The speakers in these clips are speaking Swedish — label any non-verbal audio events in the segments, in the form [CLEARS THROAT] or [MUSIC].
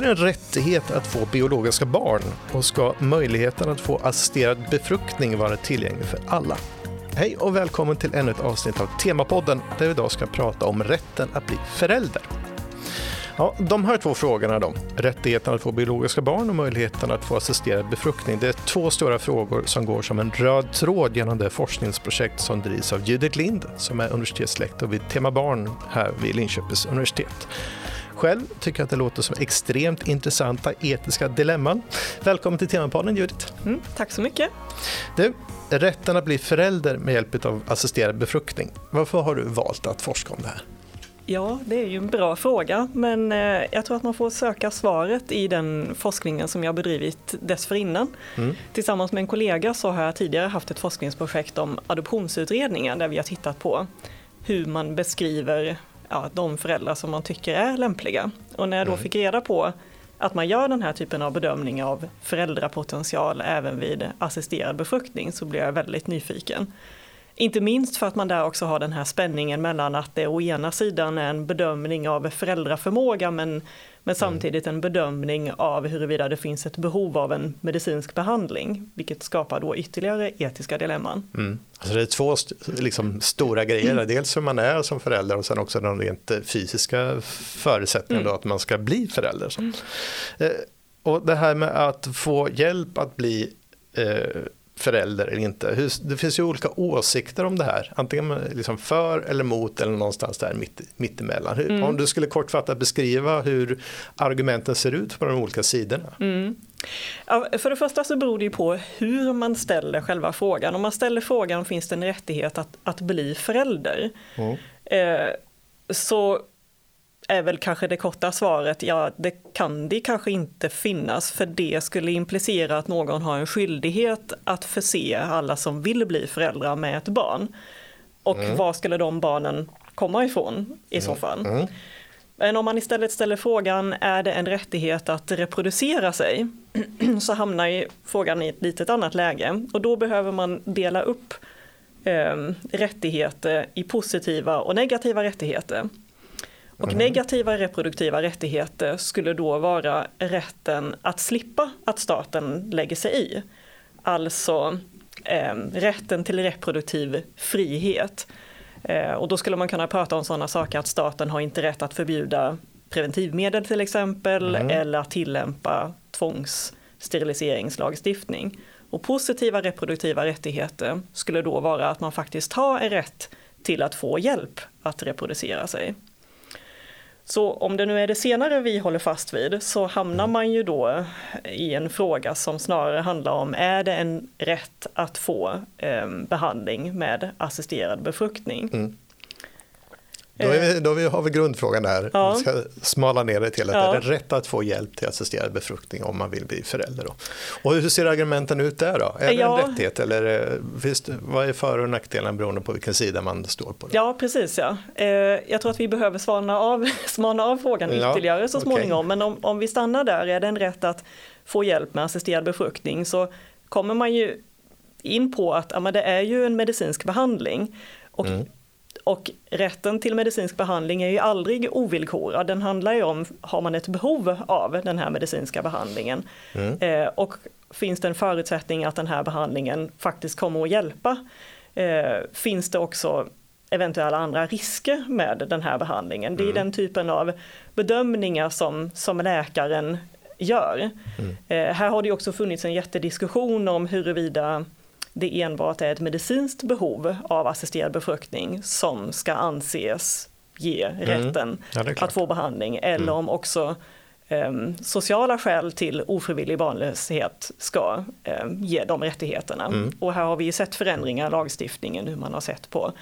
Är det en rättighet att få biologiska barn och ska möjligheten att få assisterad befruktning vara tillgänglig för alla? Hej och välkommen till ännu ett avsnitt av Temapodden där vi idag ska prata om rätten att bli förälder. Ja, de här två frågorna då, rättigheten att få biologiska barn och möjligheten att få assisterad befruktning, det är två stora frågor som går som en röd tråd genom det forskningsprojekt som drivs av Judith Lind som är universitetslektor vid Tema Barn här vid Linköpings universitet. Själv tycker jag att det låter som extremt intressanta etiska dilemman. Välkommen till Temapodden Judith. Mm, tack så mycket. Du, rätten att bli förälder med hjälp av assisterad befruktning. Varför har du valt att forska om det här? Ja, det är ju en bra fråga, men eh, jag tror att man får söka svaret i den forskningen som jag bedrivit dessförinnan. Mm. Tillsammans med en kollega så har jag tidigare haft ett forskningsprojekt om adoptionsutredningar där vi har tittat på hur man beskriver ja, de föräldrar som man tycker är lämpliga. Och när jag då mm. fick reda på att man gör den här typen av bedömning av föräldrapotential även vid assisterad befruktning så blev jag väldigt nyfiken. Inte minst för att man där också har den här spänningen mellan att det å ena sidan är en bedömning av föräldraförmåga men, men mm. samtidigt en bedömning av huruvida det finns ett behov av en medicinsk behandling, vilket skapar då ytterligare etiska dilemman. Mm. Alltså det är två st liksom stora grejer, mm. dels hur man är som förälder och sen också de rent fysiska förutsättningarna mm. att man ska bli förälder. Mm. Eh, och det här med att få hjälp att bli eh, förälder eller inte. det finns ju olika åsikter om det här, antingen liksom för eller mot eller någonstans där mitt, mittemellan. Mm. Om du skulle kortfattat beskriva hur argumenten ser ut på de olika sidorna. Mm. Ja, för det första så beror det ju på hur man ställer själva frågan. Om man ställer frågan finns det en rättighet att, att bli förälder? Mm. Eh, så är väl kanske det korta svaret, ja det kan det kanske inte finnas för det skulle implicera att någon har en skyldighet att förse alla som vill bli föräldrar med ett barn. Och mm. var skulle de barnen komma ifrån i så mm. fall? Mm. Men om man istället ställer frågan, är det en rättighet att reproducera sig? [CLEARS THROAT] Så hamnar ju frågan i ett litet annat läge och då behöver man dela upp eh, rättigheter i positiva och negativa rättigheter. Och mm. negativa reproduktiva rättigheter skulle då vara rätten att slippa att staten lägger sig i. Alltså eh, rätten till reproduktiv frihet. Eh, och då skulle man kunna prata om sådana saker att staten har inte rätt att förbjuda preventivmedel till exempel mm. eller att tillämpa tvångssteriliseringslagstiftning. Och positiva reproduktiva rättigheter skulle då vara att man faktiskt har en rätt till att få hjälp att reproducera sig. Så om det nu är det senare vi håller fast vid så hamnar mm. man ju då i en fråga som snarare handlar om är det en rätt att få eh, behandling med assisterad befruktning? Mm. Då, vi, då har vi grundfrågan där. Ja. Vi ska smala ner det till att ja. är det rätt att få hjälp till assisterad befruktning om man vill bli förälder? Då? Och hur ser argumenten ut där då? Är det ja. en rättighet eller eh, det, vad är för och nackdelen beroende på vilken sida man står på? Ja, precis ja. Eh, jag tror att vi behöver smalna av, [LAUGHS] smalna av frågan ytterligare så småningom. Okay. Men om, om vi stannar där, är det en rätt att få hjälp med assisterad befruktning så kommer man ju in på att ja, men det är ju en medicinsk behandling. Och mm. Och rätten till medicinsk behandling är ju aldrig ovillkorad. Den handlar ju om, har man ett behov av den här medicinska behandlingen? Mm. Eh, och finns det en förutsättning att den här behandlingen faktiskt kommer att hjälpa? Eh, finns det också eventuella andra risker med den här behandlingen? Det är mm. den typen av bedömningar som, som läkaren gör. Mm. Eh, här har det också funnits en jättediskussion om huruvida det enbart är ett medicinskt behov av assisterad befruktning som ska anses ge mm. rätten ja, att få behandling eller mm. om också um, sociala skäl till ofrivillig barnlöshet ska um, ge de rättigheterna. Mm. Och här har vi sett förändringar i lagstiftningen hur man har sett på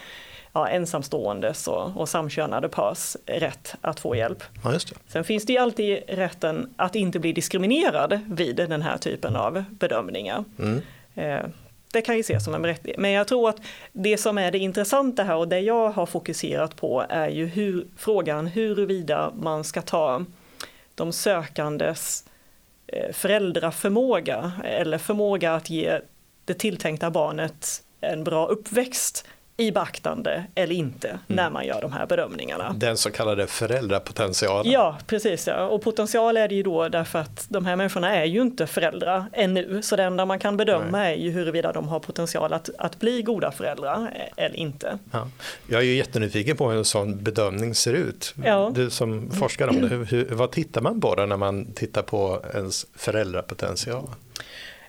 ja, ensamståendes och, och samkönade pars rätt att få hjälp. Ja, Sen finns det ju alltid rätten att inte bli diskriminerad vid den här typen av bedömningar. Mm. Eh, det kan ju ses som en rättighet. Men jag tror att det som är det intressanta här och det jag har fokuserat på är ju hur, frågan huruvida man ska ta de sökandes eh, föräldraförmåga eller förmåga att ge det tilltänkta barnet en bra uppväxt i beaktande eller inte mm. när man gör de här bedömningarna. Den så kallade föräldrapotentialen. Ja, precis. Ja. Och potential är det ju då därför att de här människorna är ju inte föräldrar ännu. Så det enda man kan bedöma Nej. är ju huruvida de har potential att, att bli goda föräldrar eller inte. Ja. Jag är ju jättenyfiken på hur en sån bedömning ser ut. Ja. Du som forskar om det, hur, hur, vad tittar man på då när man tittar på ens föräldrapotential?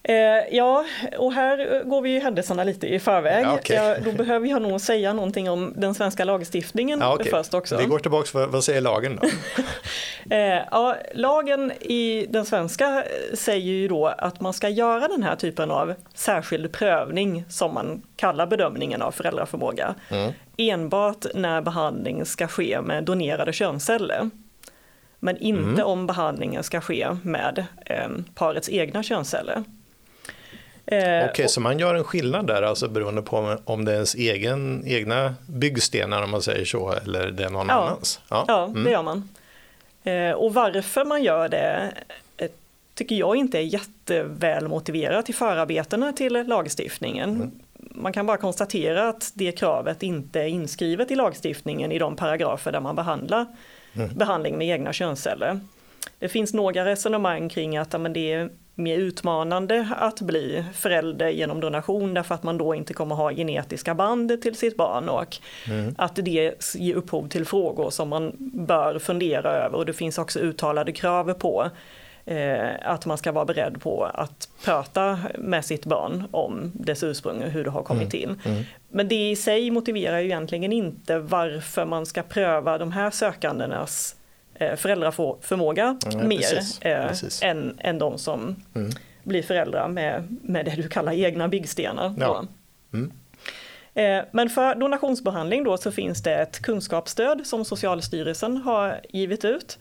Eh, ja, och här går vi händelserna lite i förväg. Okay. ja, då behöver jag nog säga någonting om den svenska lagstiftningen ja, okay. först också. Vi går tillbaka, vad, vad säger lagen då? [LAUGHS] eh, ja, lagen i den svenska säger ju då att man ska göra den här typen av särskild prövning som man kallar bedömningen av föräldraförmåga. Mm. Enbart när behandling ska ske med donerade könsceller. Men inte mm. om behandlingen ska ske med eh, parets egna könsceller. Eh, Okej, okay, så man gör en skillnad där, alltså beroende på om det är ens egen, egna byggstenar om man säger så, eller det är någon ja, annans? Ja, ja mm. det gör man. Eh, och varför man gör det eh, tycker jag inte är jätteväl motiverat i förarbetena till lagstiftningen. Mm. Man kan bara konstatera att det kravet inte är inskrivet i lagstiftningen i de paragrafer där man behandlar mm. behandling med egna könsceller. Det finns några resonemang kring att men det är mer utmanande att bli förälder genom donation därför att man då inte kommer ha genetiska band till sitt barn och mm. att det ger upphov till frågor som man bör fundera över och det finns också uttalade krav på eh, att man ska vara beredd på att prata med sitt barn om dess ursprung och hur det har kommit mm. till. Mm. Men det i sig motiverar ju egentligen inte varför man ska pröva de här sökandenas föräldraförmåga mm, mer precis, eh, precis. Än, än de som mm. blir föräldrar med, med det du kallar egna byggstenar. Ja. Mm. Eh, men för donationsbehandling då så finns det ett kunskapsstöd som Socialstyrelsen har givit ut.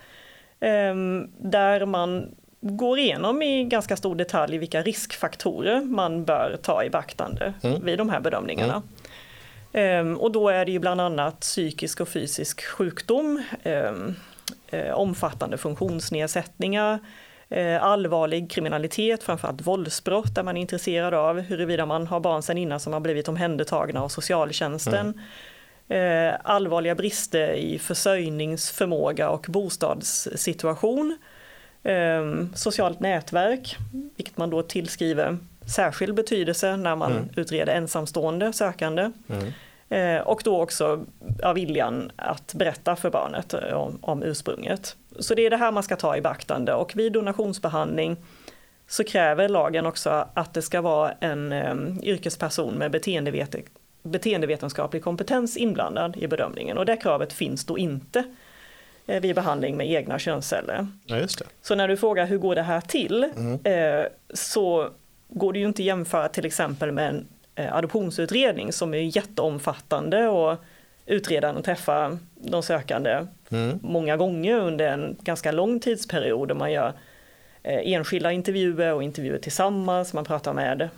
Ehm, där man går igenom i ganska stor detalj vilka riskfaktorer man bör ta i beaktande mm. vid de här bedömningarna. Mm. Och då är det ju bland annat psykisk och fysisk sjukdom, ehm, eh, omfattande funktionsnedsättningar, eh, allvarlig kriminalitet, framförallt våldsbrott där man är intresserad av huruvida man har barn sedan innan som har blivit omhändertagna av socialtjänsten. Mm. Eh, allvarliga brister i försörjningsförmåga och bostadssituation. Eh, socialt nätverk, vilket man då tillskriver särskild betydelse när man mm. utreder ensamstående sökande. Mm. Eh, och då också ja, viljan att berätta för barnet eh, om, om ursprunget. Så det är det här man ska ta i beaktande och vid donationsbehandling så kräver lagen också att det ska vara en um, yrkesperson med beteendevet beteendevetenskaplig kompetens inblandad i bedömningen och det kravet finns då inte eh, vid behandling med egna könsceller. Ja, så när du frågar hur går det här till mm. eh, så går det ju inte jämföra till exempel med en adoptionsutredning som är jätteomfattande och utredaren träffar de sökande mm. många gånger under en ganska lång tidsperiod. Man gör eh, enskilda intervjuer och intervjuer tillsammans, man pratar med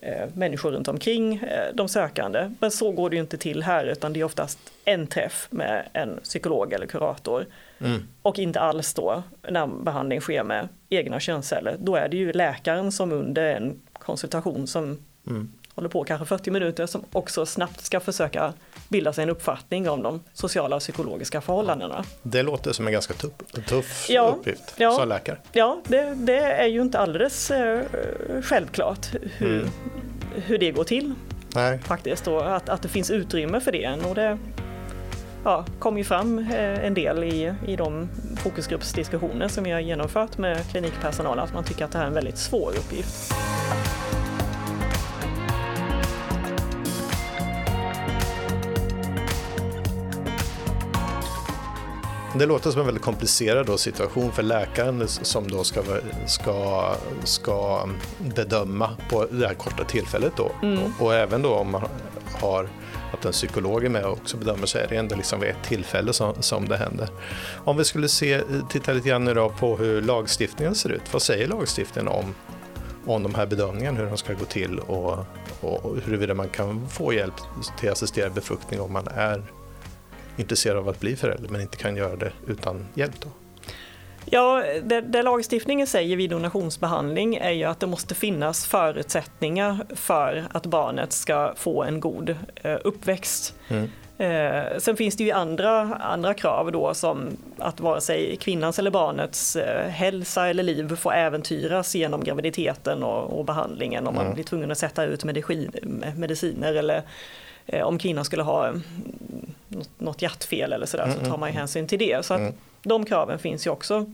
eh, människor runt omkring de sökande. Men så går det ju inte till här utan det är oftast en träff med en psykolog eller kurator. Mm. Och inte alls då när behandling sker med egna könsceller. Då är det ju läkaren som under en konsultation som mm. håller på kanske 40 minuter som också snabbt ska försöka bilda sig en uppfattning om de sociala och psykologiska förhållandena. Det låter som en ganska tuff, tuff ja, uppgift ja, som läkare. Ja, det, det, är ju inte alldeles eh, självklart hur, mm. hur det går till. Nej. Faktiskt, och att, att det finns utrymme för det. Och det ja, kom ju fram eh, en del i, i de fokusgruppsdiskussioner som vi har genomfört med klinikpersonal, att man tycker att det här är en väldigt svår uppgift. Det låter som en väldigt komplicerad situation för läkaren som då ska, ska, ska bedöma på det här korta tillfället. Då. Mm. Och, och, även då om man har att en psykolog är med och också bedömer så är det ändå liksom vid ett tillfälle som, som det händer. Om vi skulle se, titta lite grann nu på hur lagstiftningen ser ut. Vad säger lagstiftningen om, om de här bedömningarna, hur de ska gå till och, och huruvida man kan få hjälp till assisterad befruktning om man är intresserad av att bli förälder men inte kan göra det utan hjälp? Då? Ja, det, det, lagstiftningen säger vid donationsbehandling är ju att det måste finnas förutsättningar för att barnet ska få en god eh, uppväxt. Mm. Eh, sen finns det ju andra, andra krav då som att vare sig kvinnans eller barnets eh, hälsa eller liv får äventyras genom graviditeten och, och behandlingen om man mm. blir tvungen att sätta ut mediciner eller eh, om kvinnan skulle ha mm, något, något hjärtfel eller sådär mm, så tar man ju mm. hänsyn till det. Så att mm. de kraven finns ju också.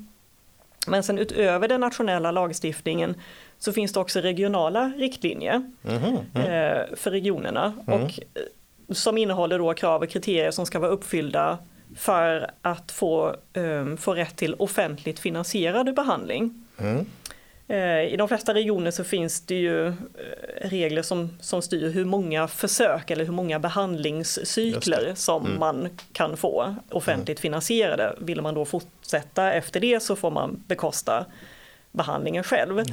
Men sen utöver den nationella lagstiftningen så finns det också regionala riktlinjer mm, eh, för regionerna. Och som innehåller då krav och kriterier som ska vara uppfyllda för att få, um, få rätt till offentligt finansierad behandling. Mm. Uh, I de flesta regioner så finns det ju uh, regler som, som styr hur många försök eller hur många behandlingscykler som mm. man kan få offentligt mm. finansierade. Vill man då fortsätta efter det så får man bekosta behandlingen själv.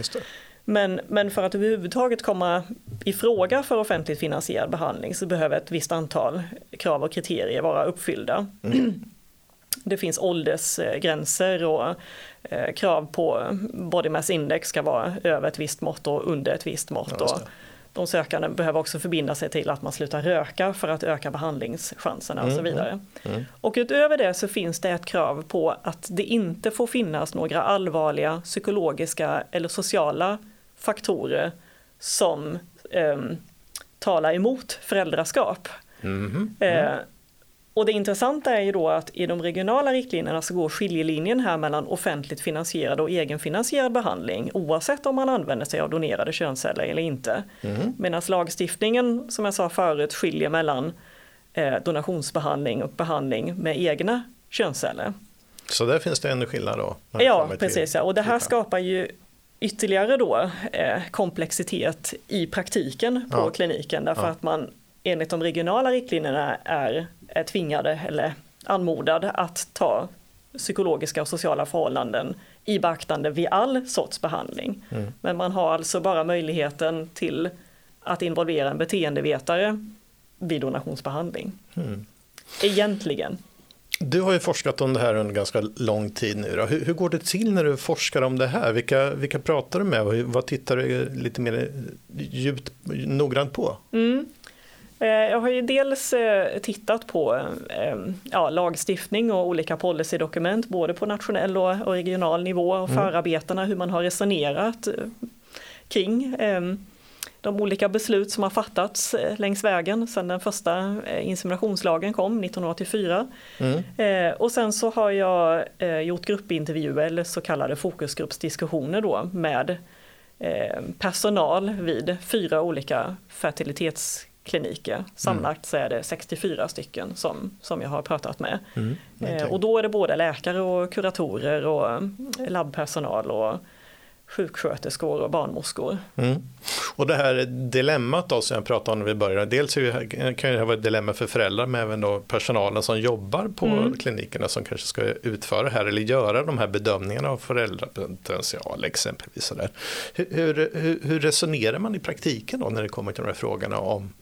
Men, men för att överhuvudtaget komma i fråga för offentligt finansierad behandling så behöver ett visst antal krav och kriterier vara uppfyllda. Mm. Det finns åldersgränser och eh, krav på body mass index ska vara över ett visst mått och under ett visst mått. Ja, de sökande behöver också förbinda sig till att man slutar röka för att öka behandlingschanserna och så mm, vidare. Mm, mm. Och utöver det så finns det ett krav på att det inte får finnas några allvarliga psykologiska eller sociala faktorer som eh, talar emot föräldraskap. Mm -hmm. eh, och det intressanta är ju då att i de regionala riktlinjerna så går skiljelinjen här mellan offentligt finansierad och egenfinansierad behandling oavsett om man använder sig av donerade könsceller eller inte. Mm. Medan lagstiftningen som jag sa förut skiljer mellan eh, donationsbehandling och behandling med egna könsceller. Så där finns det en skillnad då? Ja, precis. Ja. Och det här skapar ju ytterligare då eh, komplexitet i praktiken på ja. kliniken därför ja. att man enligt de regionala riktlinjerna är, är tvingade eller anmodad att ta psykologiska och sociala förhållanden i beaktande vid all sorts behandling. Mm. Men man har alltså bara möjligheten till att involvera en beteendevetare vid donationsbehandling. Mm. Egentligen. Du har ju forskat om det här under ganska lång tid nu. Hur, hur, går det till när du forskar om det här? Vilka, vilka pratar du med och vad tittar du lite mer djupt noggrant på? Mm. Eh, jag har ju dels eh, tittat på eh, ja, lagstiftning och olika policydokument både på nationell och regional nivå och mm. förarbetena hur man har resonerat kring de olika beslut som har fattats längs vägen sedan den första inseminationslagen kom 1984. Mm. Och sen så har jag gjort gruppintervjuer eller så kallade fokusgruppsdiskussioner då med personal vid fyra olika fertilitetskliniker. Sammanlagt så är det 64 stycken som, som jag har pratat med. Mm. Okay. Och då är det både läkare och kuratorer och labbpersonal och sjuksköterskor och barnmorskor. Mm. Och det här dilemmat då som jag pratade om när vi började, dels kan det vara ett dilemma för föräldrar men även då personalen som jobbar på mm. klinikerna som kanske ska utföra det här eller göra de här bedömningarna av föräldrapotential exempelvis. Hur, hur, hur resonerar man i praktiken då när det kommer till de här frågorna om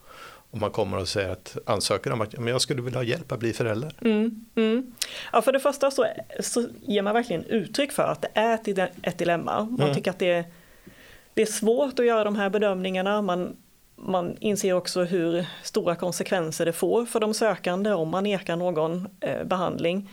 om man kommer och säger att ansöker om att men jag skulle vilja ha hjälp att bli förälder? Mm, mm. Ja, för det första så, så ger man verkligen uttryck för att det är ett, dilemma. Man mm. tycker att det är, det är svårt att göra de här bedömningarna. Man, man inser också hur stora konsekvenser det får för de sökande om man nekar någon eh, behandling.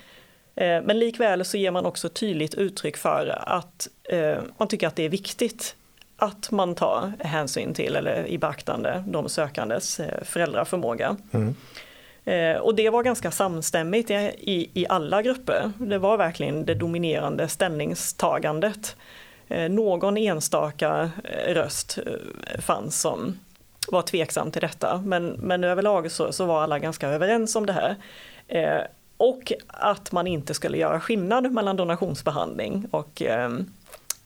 Eh, men likväl så ger man också tydligt uttryck för att eh, man tycker att det är viktigt att man tar hänsyn till eller i beaktande de sökandes eh, föräldraförmåga. Mm. Eh, och det var ganska samstämmigt i, i alla grupper. Det var verkligen det dominerande ställningstagandet. Eh, någon enstaka röst fanns som var tveksam till detta, men, men överlag så, så var alla ganska överens om det här. och att man inte skulle göra skillnad mellan donationsbehandling och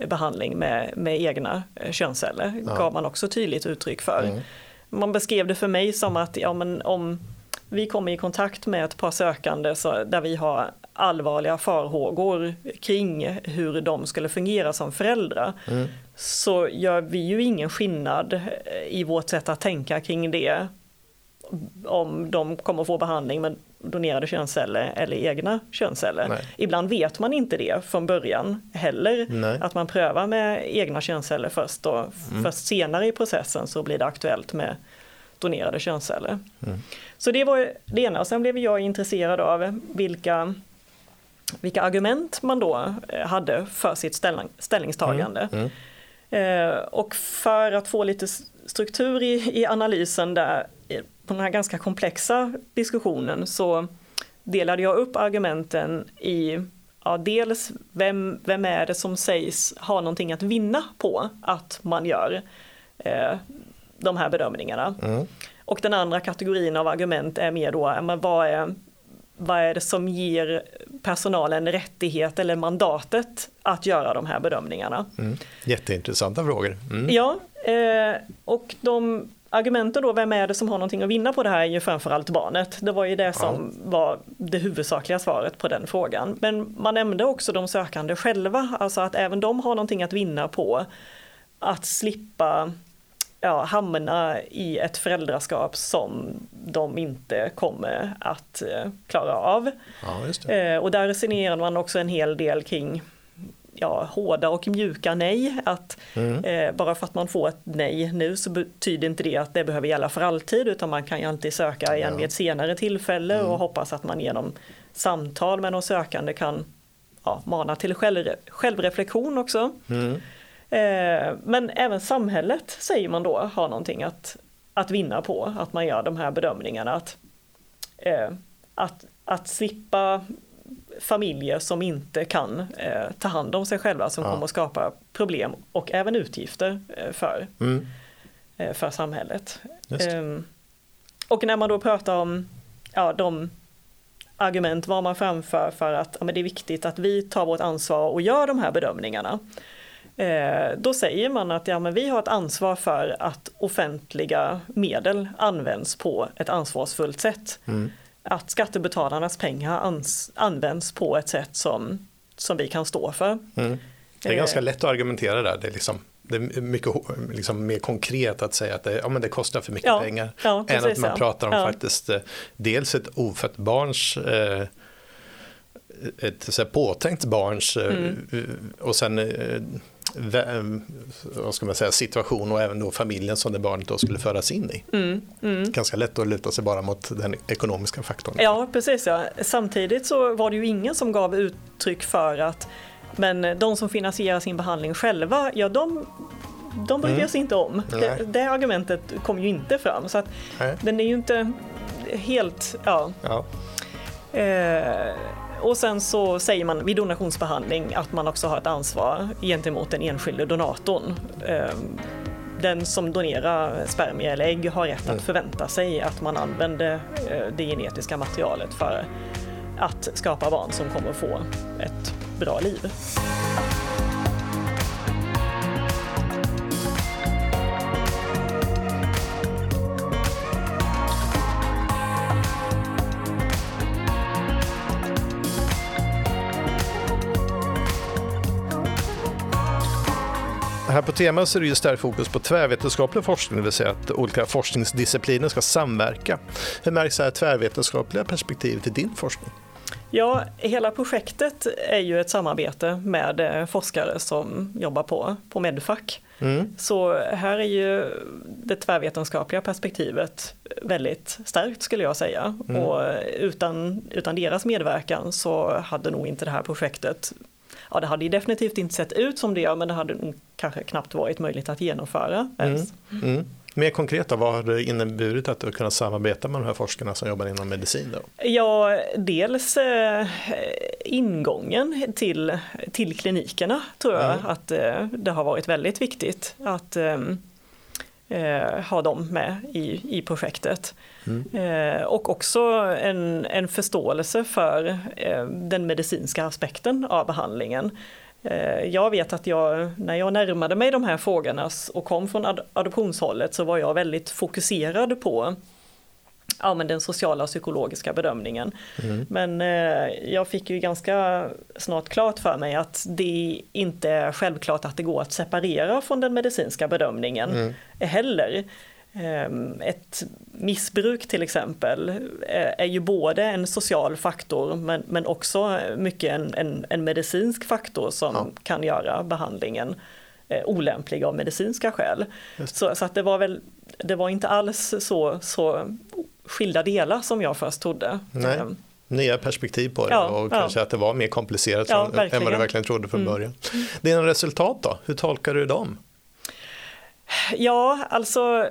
behandling med, med egna eh, könsceller ja. gav man också tydligt uttryck för. Mm. Man beskrev det för mig som att ja, men om vi kommer i kontakt med ett par sökande så, där vi har allvarliga farhågor kring hur de skulle fungera som föräldrar mm. så gör vi ju ingen skillnad eh, i vårt sätt att tänka kring det om de kommer få behandling men donerade könsceller eller egna könsceller. Nej. Ibland vet man inte det från början heller, Nej. att man prövar med egna könsceller först och Mm. först senare i processen så blir det aktuellt med donerade könsceller. Mm. Så det var det ena. Sen blev jag intresserad av vilka, vilka argument man då eh, hade för sitt ställning, ställningstagande. Mm. Eh, och för att få lite struktur i, i analysen där, på den här ganska komplexa diskussionen, så delade jag upp argumenten i ja, dels vem, vem är det som sägs ha någonting att vinna på att man gör eh, de här bedömningarna. Mm. Och den andra kategorin av argument är mer då, men vad är, vad är det som ger personalen rättighet eller mandatet att göra de här bedömningarna? Mm. Jätteintressanta frågor. Mm. Ja, eh, och de argumenten då, vem är det som har någonting att vinna på det här är ju framförallt barnet. Det var ju det som var det huvudsakliga svaret på den frågan. Men man nämnde också de sökande själva, alltså att även de har någonting att vinna på att slippa ja, hamna i ett föräldraskap som de inte kommer att eh, klara av. Ja. Eh, och där resonerar man också en hel del kring ja, hårda och mjuka nej. Att Mm. eh, bara för att man får ett nej nu så betyder inte det att det behöver gälla för alltid utan man kan ju alltid söka igen Ja. vid ett senare tillfälle och hoppas att man genom samtal med de sökande kan ja, mana till själv, självreflektion också. Mm. Eh, men även samhället säger man då har någonting att, att vinna på att man gör de här bedömningarna. Att, eh, att, att slippa familjer som inte kan eh, ta hand om sig själva som Ja. kommer att skapa problem och även utgifter eh, för, Mm. eh, för samhället. Ehm, och när man då pratar om ja, de argument vad man framför för att ja, men det är viktigt att vi tar vårt ansvar och gör de här bedömningarna. Eh, då säger man att ja, men vi har ett ansvar för att offentliga medel används på ett ansvarsfullt sätt. Mm. Att skattebetalarnas pengar används på ett sätt som, som vi kan stå för. Mm. Det är Eh. ganska lätt att argumentera där. Det är, liksom, det är mycket liksom, mer konkret att säga att det, ja, men det kostar för mycket Ja, pengar. ja, än att man pratar om faktiskt eh, dels ett ofött barns eh, ett så här, påtänkt barns eh, Mm. och sen vad ska man säga, situation och även då familjen som det barnet då skulle föras in i. Mm, mm. Ganska lätt att luta sig bara mot den ekonomiska faktorn. Ja, precis. Ja. Samtidigt så var det ju ingen som gav uttryck för att men de som finansierar sin behandling själva, ja de, de bryr Mm. oss inte om. Det, det argumentet kom ju inte fram. Så att Nej. den är ju inte helt, ja. Ja. Eh, och sen så säger man vid donationsbehandling att man också har ett ansvar gentemot den enskilde donatorn. Eh, den som donerar spermier eller ägg har rätt Mm. att förvänta sig att man använder eh, det genetiska materialet för att skapa barn som kommer få ett bra liv. Här på tema så är det ju starkt fokus på tvärvetenskaplig forskning, det vill säga att olika forskningsdiscipliner ska samverka. Hur märks det här tvärvetenskapliga perspektivet i din forskning? Ja, hela projektet är ju ett samarbete med eh, forskare som jobbar på, på Medfac. Mm. Så här är ju det tvärvetenskapliga perspektivet väldigt starkt skulle jag säga. Mm. Och utan, utan deras medverkan så hade nog inte det här projektet, ja det hade definitivt inte sett ut som det gör men det hade kanske knappt varit möjligt att genomföra ens. Mm. Mer konkret, då, vad har det inneburit att kunnat samarbeta med de här forskarna som jobbar inom medicin? Då? Ja, dels eh, ingången till, till klinikerna tror jag Mm. att eh, det har varit väldigt viktigt att eh, eh, ha dem med i, i projektet. Eh, och också en, en förståelse för eh, den medicinska aspekten av behandlingen. Eh, Jag vet att jag, när jag närmade mig de här frågorna och kom från ad- adoptionshållet så var jag väldigt fokuserad på ja, men den sociala och psykologiska bedömningen. Men eh, jag fick ju ganska snart klart för mig att det inte är självklart att det går att separera från den medicinska bedömningen heller. Ehm, ett missbruk till exempel eh, är ju både en social faktor men, men också mycket en, en, en medicinsk faktor som ja. kan göra behandlingen eh, olämplig av medicinska skäl. Så, så, att det var väl, det var inte alls så, så skilda delar som jag först trodde. Nej. Ehm. Nya perspektiv på det ja, och kanske ja. att det var mer komplicerat ja, än vad du verkligen trodde från mm. början. Dina resultat då, hur tolkar du dem? Ja, alltså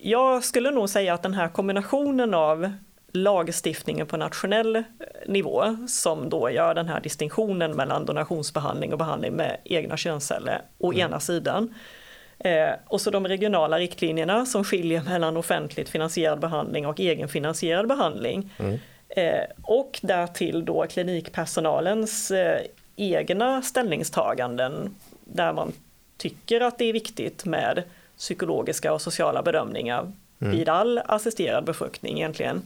jag skulle nog säga att den här kombinationen av lagstiftningen på nationell eh, nivå som då gör den här distinktionen mellan donationsbehandling och behandling med egna könsceller å mm. ena sidan eh, och så de regionala riktlinjerna som skiljer mellan offentligt finansierad behandling och egenfinansierad behandling. Mm. Eh, och därtill då klinikpersonalens eh, egna ställningstaganden där man tycker att det är viktigt med psykologiska och sociala bedömningar mm. vid all assisterad befruktning egentligen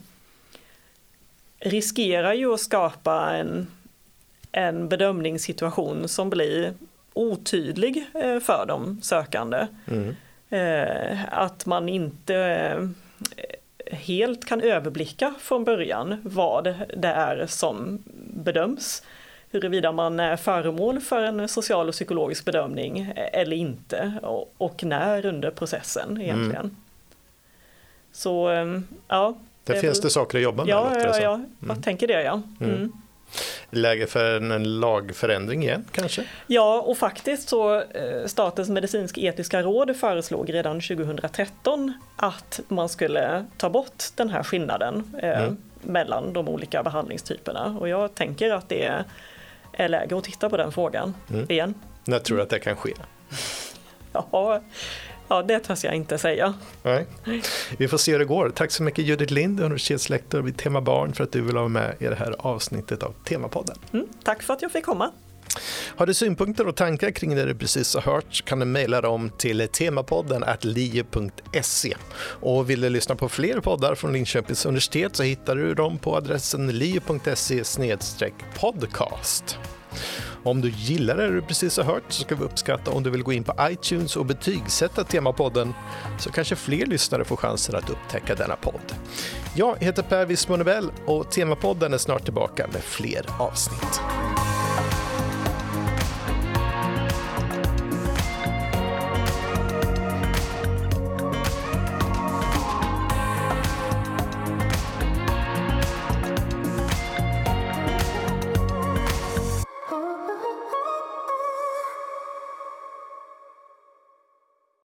riskerar ju att skapa en, en bedömningssituation som blir otydlig eh, för de sökande. Mm. Eh, att man inte eh, helt kan överblicka från början vad det är som bedöms huruvida man är föremål för en social och psykologisk bedömning eller inte och, när under processen egentligen. Mm. Så ja. Där det finns väl... det saker att jobba med. Ja, ja, ja, mm. jag tänker det ja. Mm. Läge för en lagförändring igen kanske? Ja, och faktiskt så eh, Statens medicinsk-etiska råd föreslog redan 2013 att man skulle ta bort den här skillnaden eh, mm. mellan de olika behandlingstyperna. Och jag tänker att det är är läge att titta på den frågan mm. igen. När tror du att det kan ske? [LAUGHS] ja, ja, det törs jag inte säga. Nej. Vi får se hur det går. Tack så mycket Judith Lind, universitetslektor vid Tema Barn för att du vill vara med i det här avsnittet av Temapodden. Mm, tack för att jag fick komma. Har du synpunkter och tankar kring det du precis har hört kan du mejla dem till temapodden lie.se. Och vill du lyssna på fler poddar från Linköpings universitet så hittar du dem på adressen lie.se podcast. Om du gillar det du precis har hört så ska vi uppskatta om du vill gå in på iTunes och betygsätta Temapodden så kanske fler lyssnare får chansen att upptäcka denna podd. Jag heter Per Wismonebell och Temapodden är snart tillbaka med fler avsnitt.